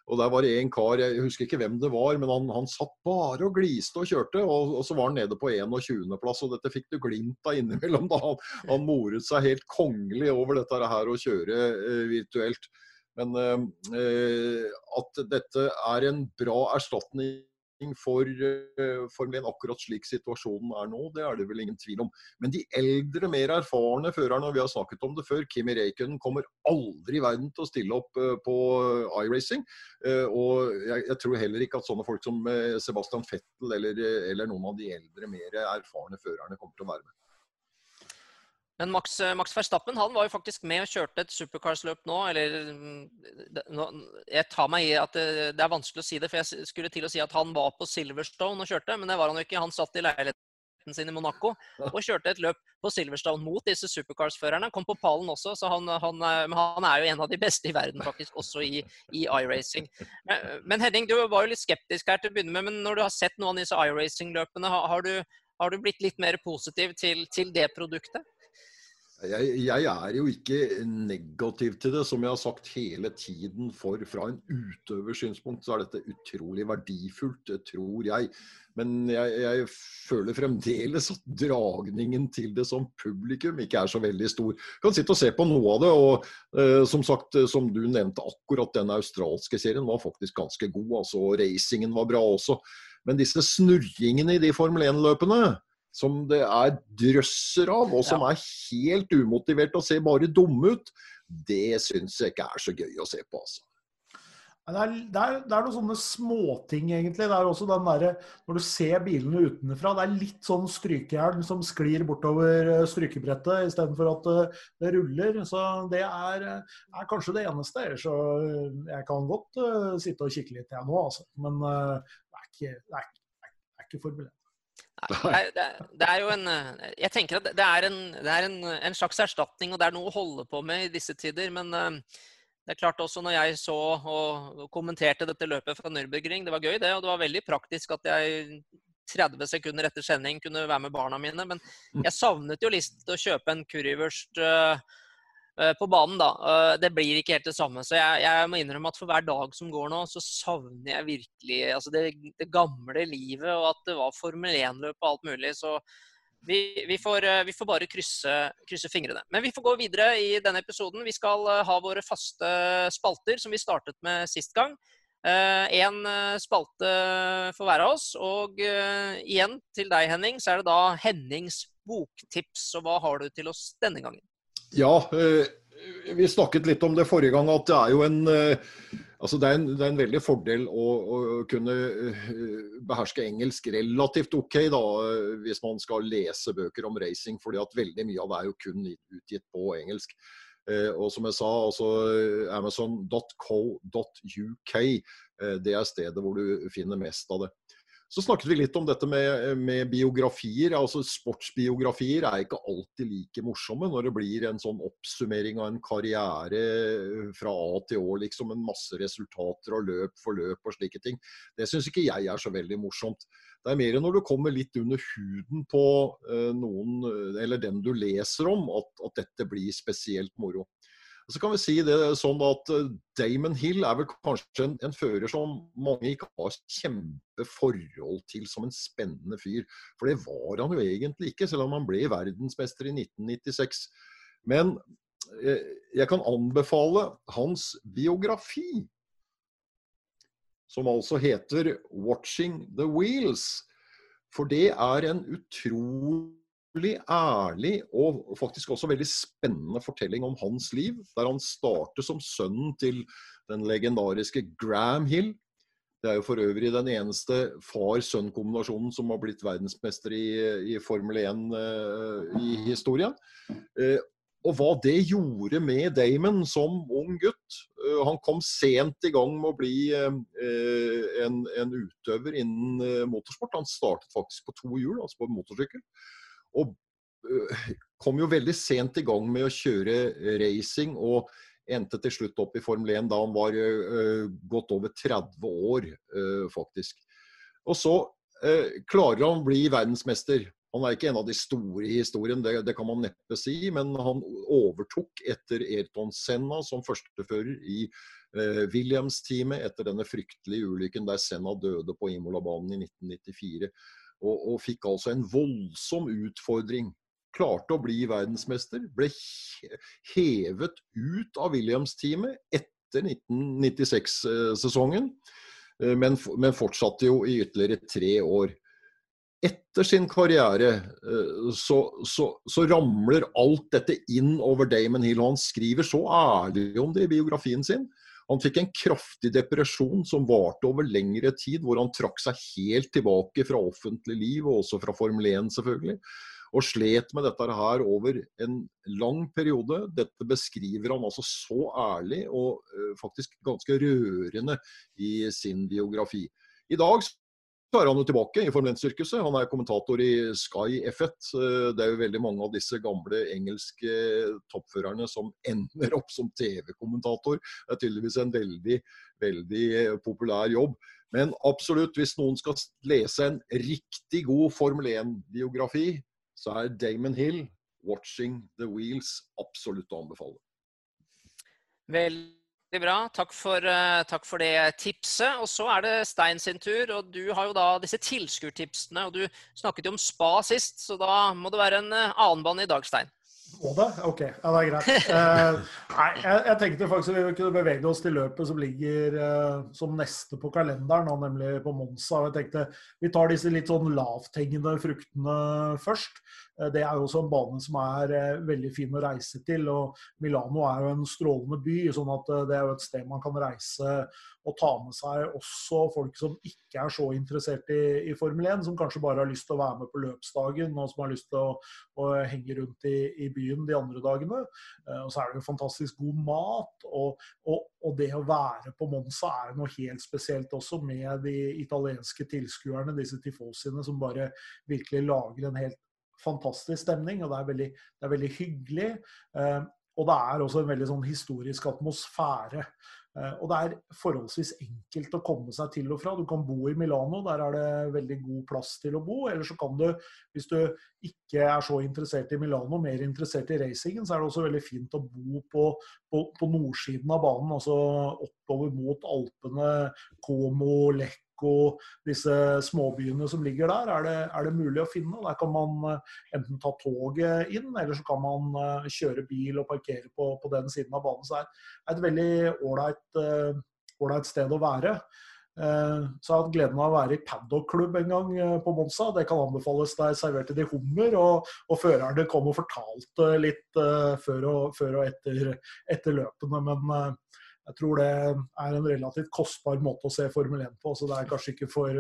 Og der var det en kar, jeg husker ikke hvem det var, men han, han satt bare og gliste og kjørte. Og, og så var han nede på 21.-plass, og dette fikk du glimt av innimellom. da Han, han moret seg helt kongelig over dette her å kjøre eh, virtuelt. Men eh, at dette er en bra erstatning for uh, Formel 1 akkurat slik situasjonen er nå, det er det vel ingen tvil om. Men de eldre, mer erfarne førerne, og vi har snakket om det før, Kimi Reikunen kommer aldri i verden til å stille opp uh, på iRacing. Uh, og jeg, jeg, tror heller ikke at sånne folk som Sebastian Fettel eller, eller noen av de eldre, mer erfarne førerne kommer til å være med. Men Max, eh, Max, Verstappen han var jo faktisk med og kjørte et supercars-løp nå. eller nå, Jeg tar meg i at det, det, er vanskelig å si det, for jeg skulle til å si at han var på Silverstone og kjørte, men det var han jo ikke. Han satt i leiligheten sin i Monaco og kjørte et løp på Silverstone mot disse supercars-førerne. Kom på pallen også, så han, han, han, er jo en av de beste i verden, faktisk, også i, i iRacing. Men, men Henning, du var jo litt skeptisk her til å begynne med, men når du har sett noen av disse iRacing-løpene, har, har, har, du blitt litt mer positiv til, til det produktet? Jeg, jeg, er jo ikke negativ til det. Som jeg har sagt hele tiden, for fra en utøvers synspunkt så er dette utrolig verdifullt, tror jeg. Men jeg, jeg, føler fremdeles at dragningen til det som publikum ikke er så veldig stor. Jeg kan sitte og se på noe av det, og eh, som sagt, som du nevnte, akkurat den australske serien var faktisk ganske god. altså Racingen var bra også. Men disse snurringene i de Formel 1-løpene som det er drøsser av, og som ja. er helt umotivert og ser bare dumme ut, det syns jeg ikke er så gøy å se på. altså. Det er, det, er, det er, noen sånne småting, egentlig. Det er også den der, Når du ser bilene utenfra, det er litt sånn strykejern som sklir bortover eh, strykebrettet istedenfor at eh, det ruller. Så det er, er, kanskje det eneste. Så eh, jeg kan godt uh, sitte og kikke litt, jeg nå, altså. Men uh, det er ikke, det er, er ikke Formel 1. Nei, det, er, det, er jo en Jeg tenker at det er, en, det er en, en, slags erstatning, og det er noe å holde på med i disse tider. Men det er klart også når jeg så og kommenterte dette løpet fra Nürburgring, det var gøy det, og det var veldig praktisk at jeg 30 sekunder etter sending kunne være med barna mine. Men mm. jeg savnet jo litt å kjøpe en currywurst uh, på banen, da. Uh, det blir ikke helt det samme. Så jeg, jeg, må innrømme at for hver dag som går nå, så savner jeg virkelig altså det, det, gamle livet, og at det var Formel 1-løp og alt mulig. Så vi, vi, får, vi får, bare krysse, krysse, fingrene. Men vi får gå videre i denne episoden. Vi skal ha våre faste spalter, som vi startet med sist gang. Én eh, eh, spalte for hver av oss. Og igjen til deg, Henning, så er det da Hennings boktips. Og hva har du til oss denne gangen? Ja, vi snakket litt om det forrige gang, at det er jo en Altså det, er en, det er en veldig fordel å, å, kunne beherske engelsk relativt OK da, hvis man skal lese bøker om racing, fordi at veldig mye av det er jo kun utgitt på engelsk. Eh, og som jeg sa, altså amazon.co.uk, eh, det er stedet hvor du finner mest av det. Så snakket vi litt om dette med, med, biografier. altså Sportsbiografier er ikke alltid like morsomme når det blir en sånn oppsummering av en karriere fra A til Å. liksom En masse resultater og løp for løp og slike ting. Det syns ikke jeg er så veldig morsomt. Det er mer når du kommer litt under huden på uh, noen, eller den du leser om, at, at dette blir spesielt moro. Så kan vi si det sånn at eh, Damon Hill er vel kanskje en, en fører som mange ikke har kjempeforhold til som en spennende fyr. For det var han jo egentlig ikke, selv om han ble verdensmester i 1996. Men eh, jeg kan anbefale hans biografi, som altså heter 'Watching the Wheels'. For det er en utrolig utrolig ærlig og faktisk også veldig spennende fortelling om hans liv. Der han starter som sønnen til den legendariske Graham Hill. Det er jo for øvrig den eneste far-sønn-kombinasjonen som har blitt verdensmester i, i Formel 1 uh, eh, i historien. Uh, og hva det gjorde med Damon som ung gutt. Uh, han kom sent i gang med å bli en, en, utøver innen motorsport. Han startet faktisk på to hjul, altså på motorsykkel. Og øh, kom jo veldig sent i gang med å kjøre racing, og endte til slutt opp i Formel 1 da han var uh, godt over 30 år, faktisk. Og så klarer han å bli verdensmester. Han er ikke en av de store i historien, det, det kan man neppe si, men han overtok etter Ayrton Senna som førstefører i Williams-teamet etter denne fryktelige ulykken der Senna døde på Imola-banen i 1994 og, og fikk altså en voldsom utfordring. Klarte å bli verdensmester. Ble hevet ut av Williams-teamet etter 1996-sesongen, eh, men, men fortsatte jo i ytterligere tre år etter sin karriere eh, så, så, så, ramler alt dette inn over Damon Hill. Og han skriver så ærlig om det i biografien sin. Han fikk en kraftig depresjon som varte over lengre tid, hvor han trakk seg helt tilbake fra offentlig liv, og også fra Formel 1 selvfølgelig. Og slet med dette her over en lang periode. Dette beskriver han altså så ærlig og uh, faktisk ganske rørende i sin biografi. I dag så er han jo tilbake i Formel 1-sirkuset. Han er kommentator i Sky F1. Det er jo veldig mange av disse gamle engelske toppførerne som ender opp som TV-kommentator. Det er tydeligvis en veldig, veldig populær jobb. Men absolutt, hvis noen skal lese en riktig god Formel 1-biografi, så er Damon Hill, 'Watching the Wheels', absolutt å anbefale. Vel Veldig bra. Takk for, uh, takk for, det tipset. Og så er det Stein sin tur. og Du har jo da disse tilskuertipsene. og Du snakket jo om spa sist, så da må det være en uh, annen bane i dag, Stein. Må det? OK. Ja, det er greit. Uh, nei, jeg, jeg, tenkte faktisk vi kunne bevege oss til løpet som ligger som neste på kalenderen, og nemlig på Monza. Jeg tenkte Vi tar disse litt sånn lavthengende fruktene først. Eh, det er jo også en bane som er eh, veldig fin å reise til. og Milano er jo en strålende by, sånn at eh, det er jo et sted man kan reise og ta med seg også folk som ikke er så interessert i, i Formel 1, som kanskje bare har lyst til å være med på løpsdagen og som har lyst til å, å henge rundt i, i, byen de andre dagene. Og så er det jo fantastisk god mat. Og, og, og, det å være på Monza er noe helt spesielt også, med de italienske tilskuerne, disse tifosiene, som bare virkelig lager en helt fantastisk stemning. Og det er veldig, det er veldig hyggelig. Eh, og det er også en veldig sånn historisk atmosfære. Eh, og det er forholdsvis enkelt å komme seg til og fra. Du kan bo i Milano, der er det veldig god plass til å bo. Eller så kan du, hvis du ikke er så interessert i Milano, mer interessert i racingen, så er det også veldig fint å bo på, på, på nordsiden av banen. Altså oppover mot Alpene, Como, Lech og disse småbyene som ligger der, er det, er det, mulig å finne. Der kan man eh, enten ta toget inn, eller så kan man eh, kjøre bil og parkere på, på den siden av banen. Så det er et veldig ålreit uh, sted å være. Så jeg har hatt gleden av å være i paddock-klubb en gang på Monsa. Det kan anbefales. Der serverte de hummer, og, og førerne kom og fortalte litt før og, før og etter, etter, løpene. Men jeg tror det er en relativt kostbar måte å se Formel 1 på. så Det er kanskje ikke for,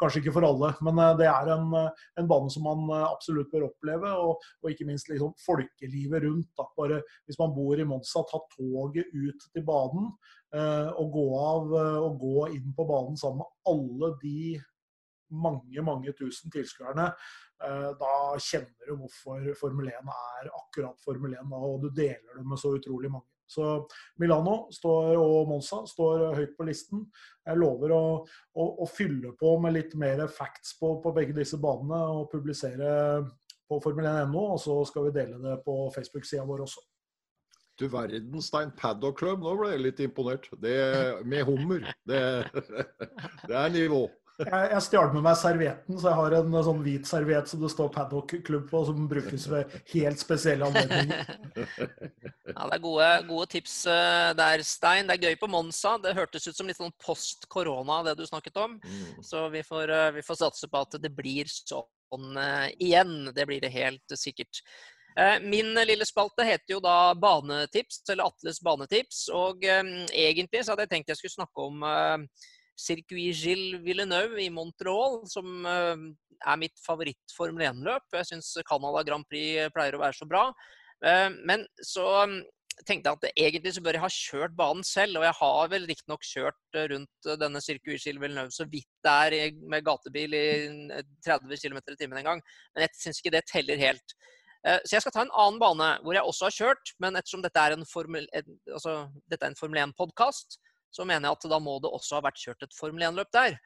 kanskje ikke for alle. Men eh, det er en, en, bane som man eh, absolutt bør oppleve. Og, og ikke minst liksom folkelivet rundt. Da. Bare Hvis man bor i Monza, ta toget ut til banen eh, og gå av og gå inn på banen sammen med alle de mange mange tusen tilskuerne. Da kjenner du hvorfor Formel 1 er akkurat Formel 1, og du deler det med så utrolig mange. Så Milano står, og Monza står høyt på listen. Jeg lover å, å, å fylle på med litt mer facts på, på begge disse banene og publisere på formel1.no, og så skal vi dele det på Facebook-sida vår også. Du verden, Stein. Paddock Club, nå ble jeg litt imponert. Det, med hummer. Det, det er nivå. Jeg, jeg stjal med meg servietten, så jeg har en sånn hvit serviett som det står Paddock-klubb på, som brukes ved helt spesielle anledninger. Ja, Det er gode, gode, tips eh, der, Stein. Det er gøy på Monza. Det hørtes ut som litt sånn post korona, det du snakket om. Mm. Så vi får, eh, vi får, satse på at det blir sånn uh, igjen. Det blir det helt sikkert. Min lille spalte heter jo da Banetips, eller Atles banetips. Og um, egentlig så hadde jeg tenkt jeg skulle snakke om Circuit Gilles Villeneuve i Montreal, som eh, er mitt favoritt-Formel 1-løp. Jeg syns Canada Grand Prix pleier å være så bra. Eh, men så mm, tenkte jeg at egentlig så bør jeg ha kjørt banen selv. Og jeg har vel riktignok kjørt rundt denne Circuit Gilles Villeneuve så vidt det er med gatebil i 30 km i timen en gang. Men jeg syns ikke det teller helt. Eh, så jeg skal ta en annen bane hvor jeg også har kjørt, men ettersom dette er en Formel, altså, en Formel 1-podkast, så mener jeg at da må det også ha vært kjørt et Formel 1-løp der.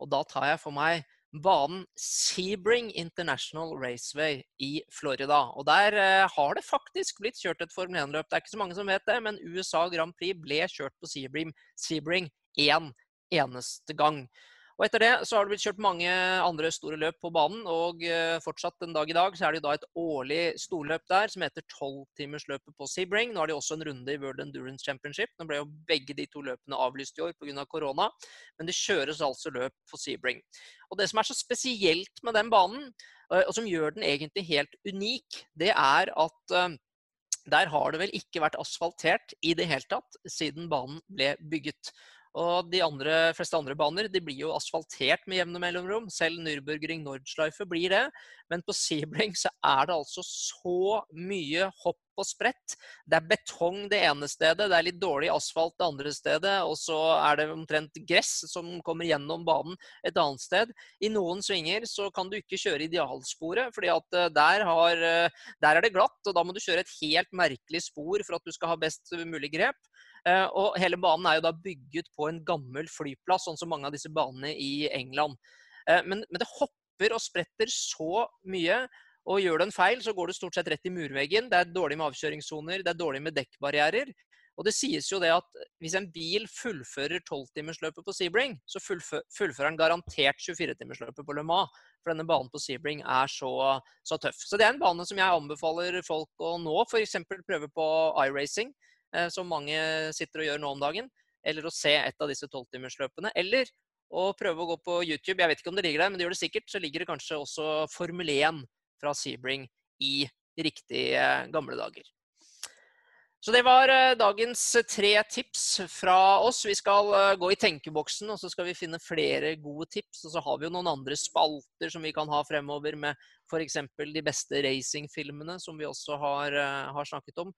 Og da tar jeg for meg banen Sebring International Raceway i Florida. Og der eh, har det faktisk blitt kjørt et Formel 1-løp. Det er ikke så mange som vet det, men USA Grand Prix ble kjørt på Sebring, Sebring én eneste gang. Og Etter det så har det blitt kjørt mange andre store løp på banen. og eh, Fortsatt den dag i dag så er det da et årlig storløp der som heter tolvtimersløpet på Sebring. Nå har de også en runde i World Endurance Championship. Nå ble jo begge de to løpene avlyst i år pga. Av korona. Men det kjøres altså løp på Sebring. Og Det som er så spesielt med den banen, eh, og som gjør den egentlig helt unik, det er at eh, der har det vel ikke vært asfaltert i det hele tatt siden banen ble bygget. Og de andre, fleste andre baner de blir jo asfaltert med jevne mellomrom. Selv Nürburgring Nordschleife blir det. Men på Sebring så er det altså så mye hopp og sprett. Det er betong det ene stedet, det er litt dårlig asfalt det andre stedet. Og så er det omtrent gress som kommer gjennom banen et annet sted. I noen svinger så kan du ikke kjøre idealsporet, fordi at eh, der, har, eh, der er det glatt. Og da må du kjøre et helt merkelig spor for at du skal ha best mulig grep. Eh, og hele banen er jo da bygget på en gammel flyplass, sånn som mange av disse banene i England. Men, men det hopper og spretter så mye. Og gjør du en feil, så går du stort sett rett i murveggen. Det er dårlig med avkjøringssoner, det er dårlig med dekkbarrierer. Og det sies jo det at hvis en bil fullfører 12-timersløpet på Sebring, så fullfører den garantert 24-timersløpet på Le Mans. For denne banen på Sebring er så, så, tøff. Så det er en bane som jeg anbefaler folk å nå f.eks. prøve på iRacing. Eh, som mange sitter og gjør nå om dagen. Eller å se et av disse tolvtimersløpene. Eller å prøve å gå på YouTube. Jeg vet ikke om det ligger der, men det gjør det sikkert. Så ligger det kanskje også Formel 1 fra Sebring i riktige gamle dager. Så det var eh, dagens tre tips fra oss. Vi skal eh, gå i tenkeboksen, og så skal vi finne flere gode tips. Og så har vi jo noen andre spalter som vi kan ha fremover, med f.eks. de beste racingfilmene, som vi også har, har snakket om.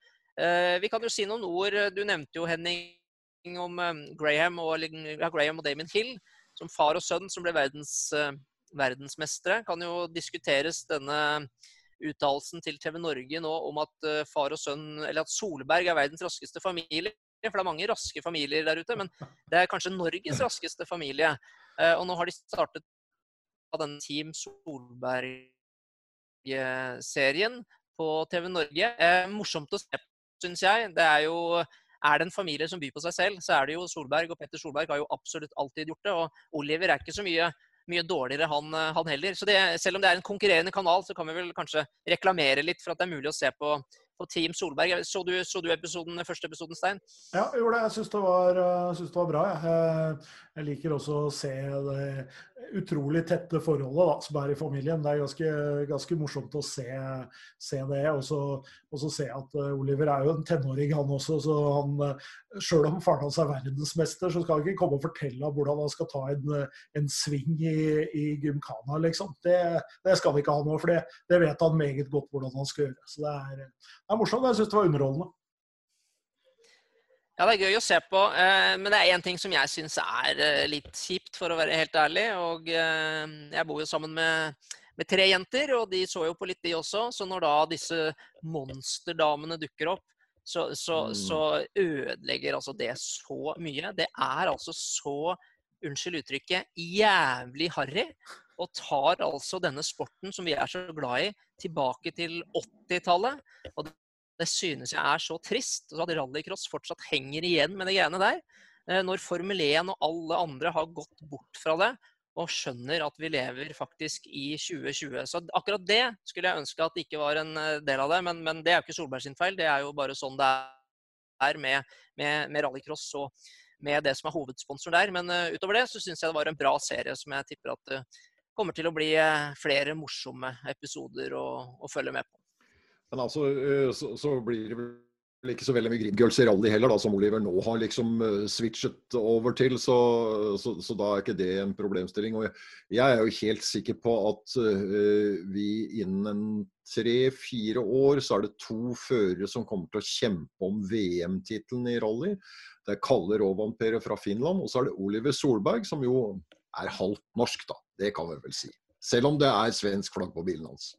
Vi kan jo si noen ord. Du nevnte jo Henning om Graham og, ja, Graham og Damon Hill som far og sønn som ble verdens, verdensmestere. Kan jo diskuteres denne uttalelsen til TV Norge nå om at far og sønn, eller at Solberg er verdens raskeste familie. For det er mange raske familier der ute, men det er kanskje Norges raskeste familie. Og nå har de startet den Team Solberg-serien på TV Norge. Eh, morsomt å se på, syns jeg. Det er jo er det en familie som byr på seg selv, så er det jo Solberg. Og Petter Solberg har jo absolutt alltid gjort det. Og Oliver er ikke så mye, mye dårligere, han, han heller. Så det, selv om det er en konkurrerende kanal, så kan vi vel kanskje reklamere litt for at det er mulig å se på på Team Solberg. Så du, så du episoden, første episoden, Stein? Ja, jeg gjorde det. Jeg syns det, det, var bra. Jeg. jeg liker også å se det utrolig tette forholdet da, som er i familien. Det er ganske, ganske morsomt å se, se det. Og så se at uh, Oliver er jo en tenåring, han også. Så han, uh, sjøl om faren hans er verdensmester, så skal han ikke komme og fortelle om hvordan han skal ta en, en sving i, i gymkana, liksom. Det, det, skal han ikke ha nå, for det, det, vet han meget godt hvordan han skal gjøre. Så det er, det er morsomt. Jeg syns det var underholdende. Ja, det er gøy å se på. Eh, men det er én ting som jeg syns er eh, litt kjipt, for å være helt ærlig. Og eh, jeg bor jo sammen med, med, tre jenter, og de så jo på litt, de også. Så når da disse monsterdamene dukker opp, så, så, mm. så ødelegger altså det så mye. Det er altså så, unnskyld uttrykket, jævlig harry. Og tar altså denne sporten som vi er så glad i, tilbake til 80-tallet. Og det synes jeg er så trist. at rallycross fortsatt henger igjen med de greiene der. Eh, når Formel 1 og alle andre har gått bort fra det og skjønner at vi lever faktisk i 2020. Så akkurat det skulle jeg ønske at det ikke var en eh, del av det. Men, men det er jo ikke Solberg sin feil. Det er jo bare sånn det er med, med, med rallycross og med det som er hovedsponsor der. Men uh, utover det så syns jeg det var en bra serie som jeg tipper at det kommer til å bli flere morsomme episoder å, å følge med på. Men altså, eh, så, så blir det vel ikke så veldig mye Grimgirls i rally heller, da, som Oliver nå har liksom uh, switchet over til. Så, så, så, da er ikke det en problemstilling. Og jeg er jo helt sikker på at uh, vi innen tre-fire år så er det to førere som kommer til å kjempe om VM-tittelen i rally. Det er Kalle Rovanpere fra Finland, og så er det Oliver Solberg, som jo er halvt norsk, da. Det kan vi vel si. Selv om det er svensk flagg på bilen hans.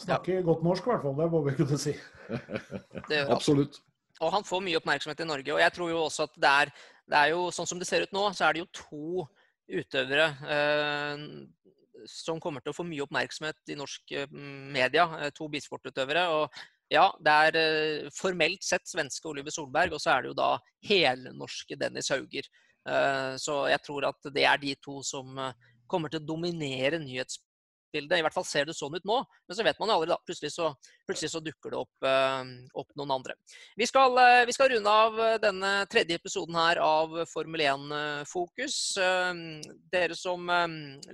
Snakker ja. godt norsk, i hvert fall. Det må vi kunne si. Absolutt. Og han får mye oppmerksomhet i Norge. Og jeg tror jo også at det er, det er jo sånn som det ser ut nå, så er det jo to utøvere eh, som kommer til å få mye oppmerksomhet i norsk eh, media. Eh, to bilsportutøvere. Og ja, det er eh, formelt sett svenske Oliver Solberg, og så er det jo da helnorske Dennis Hauger. Eh, så jeg tror at det er de to som eh, kommer til å dominere nyhetsbildet bildet. I hvert fall ser det sånn ut nå, men så vet man jo aldri. da. Plutselig så, plutselig så dukker det opp, uh, opp, noen andre. Vi skal, uh, vi skal, runde av eh, denne tredje episoden her av Formel 1-fokus. Uh, dere som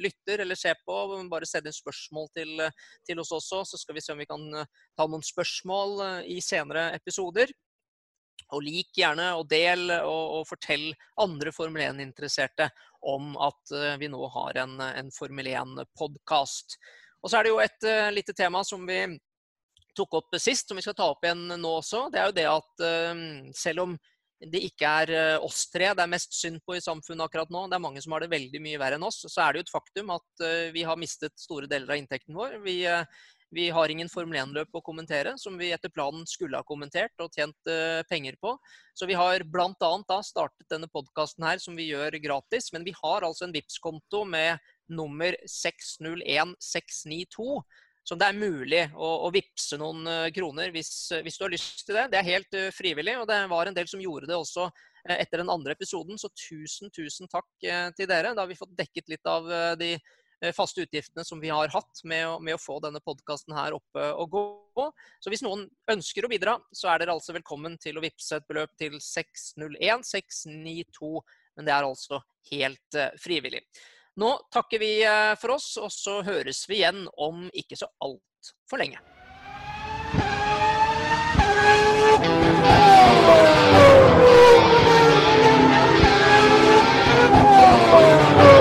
lytter eller ser på, bare send inn spørsmål til, til, oss også, så skal vi se om vi kan ta noen spørsmål i senere episoder. Og lik gjerne og del og, og fortell andre Formel 1-interesserte om at uh, vi nå har en, en Formel 1-podkast. Og så er det jo et uh, lite tema som vi tok opp sist, som vi skal ta opp igjen nå også. Det er jo det at uh, selv om det ikke er oss tre det er mest synd på i samfunnet akkurat nå, det er mange som har det veldig mye verre enn oss, så er det jo et faktum at vi har mistet store deler av inntekten vår. Vi vi har ingen Formel 1-løp å kommentere, som vi etter planen skulle ha kommentert og tjent uh, penger på. Så vi har bl.a. startet denne podkasten her, som vi gjør gratis. Men vi har altså en vips konto med nummer 601692 som det er mulig å, å vippse noen uh, kroner hvis, hvis, du har lyst til det. Det er helt uh, frivillig, og det var en del som gjorde det også etter den andre episoden. Så tusen, tusen takk til dere. Da har vi fått dekket litt av de Eh, Eh, faste utgiftene som vi har hatt med å, med å få denne podkasten her oppe og gå. Så hvis noen ønsker å bidra, så er dere altså velkommen til å vippse et beløp til 601 692, men det er altså helt eh, frivillig. Nå takker vi eh, for oss, og så høres vi igjen om ikke så altfor lenge. Oh!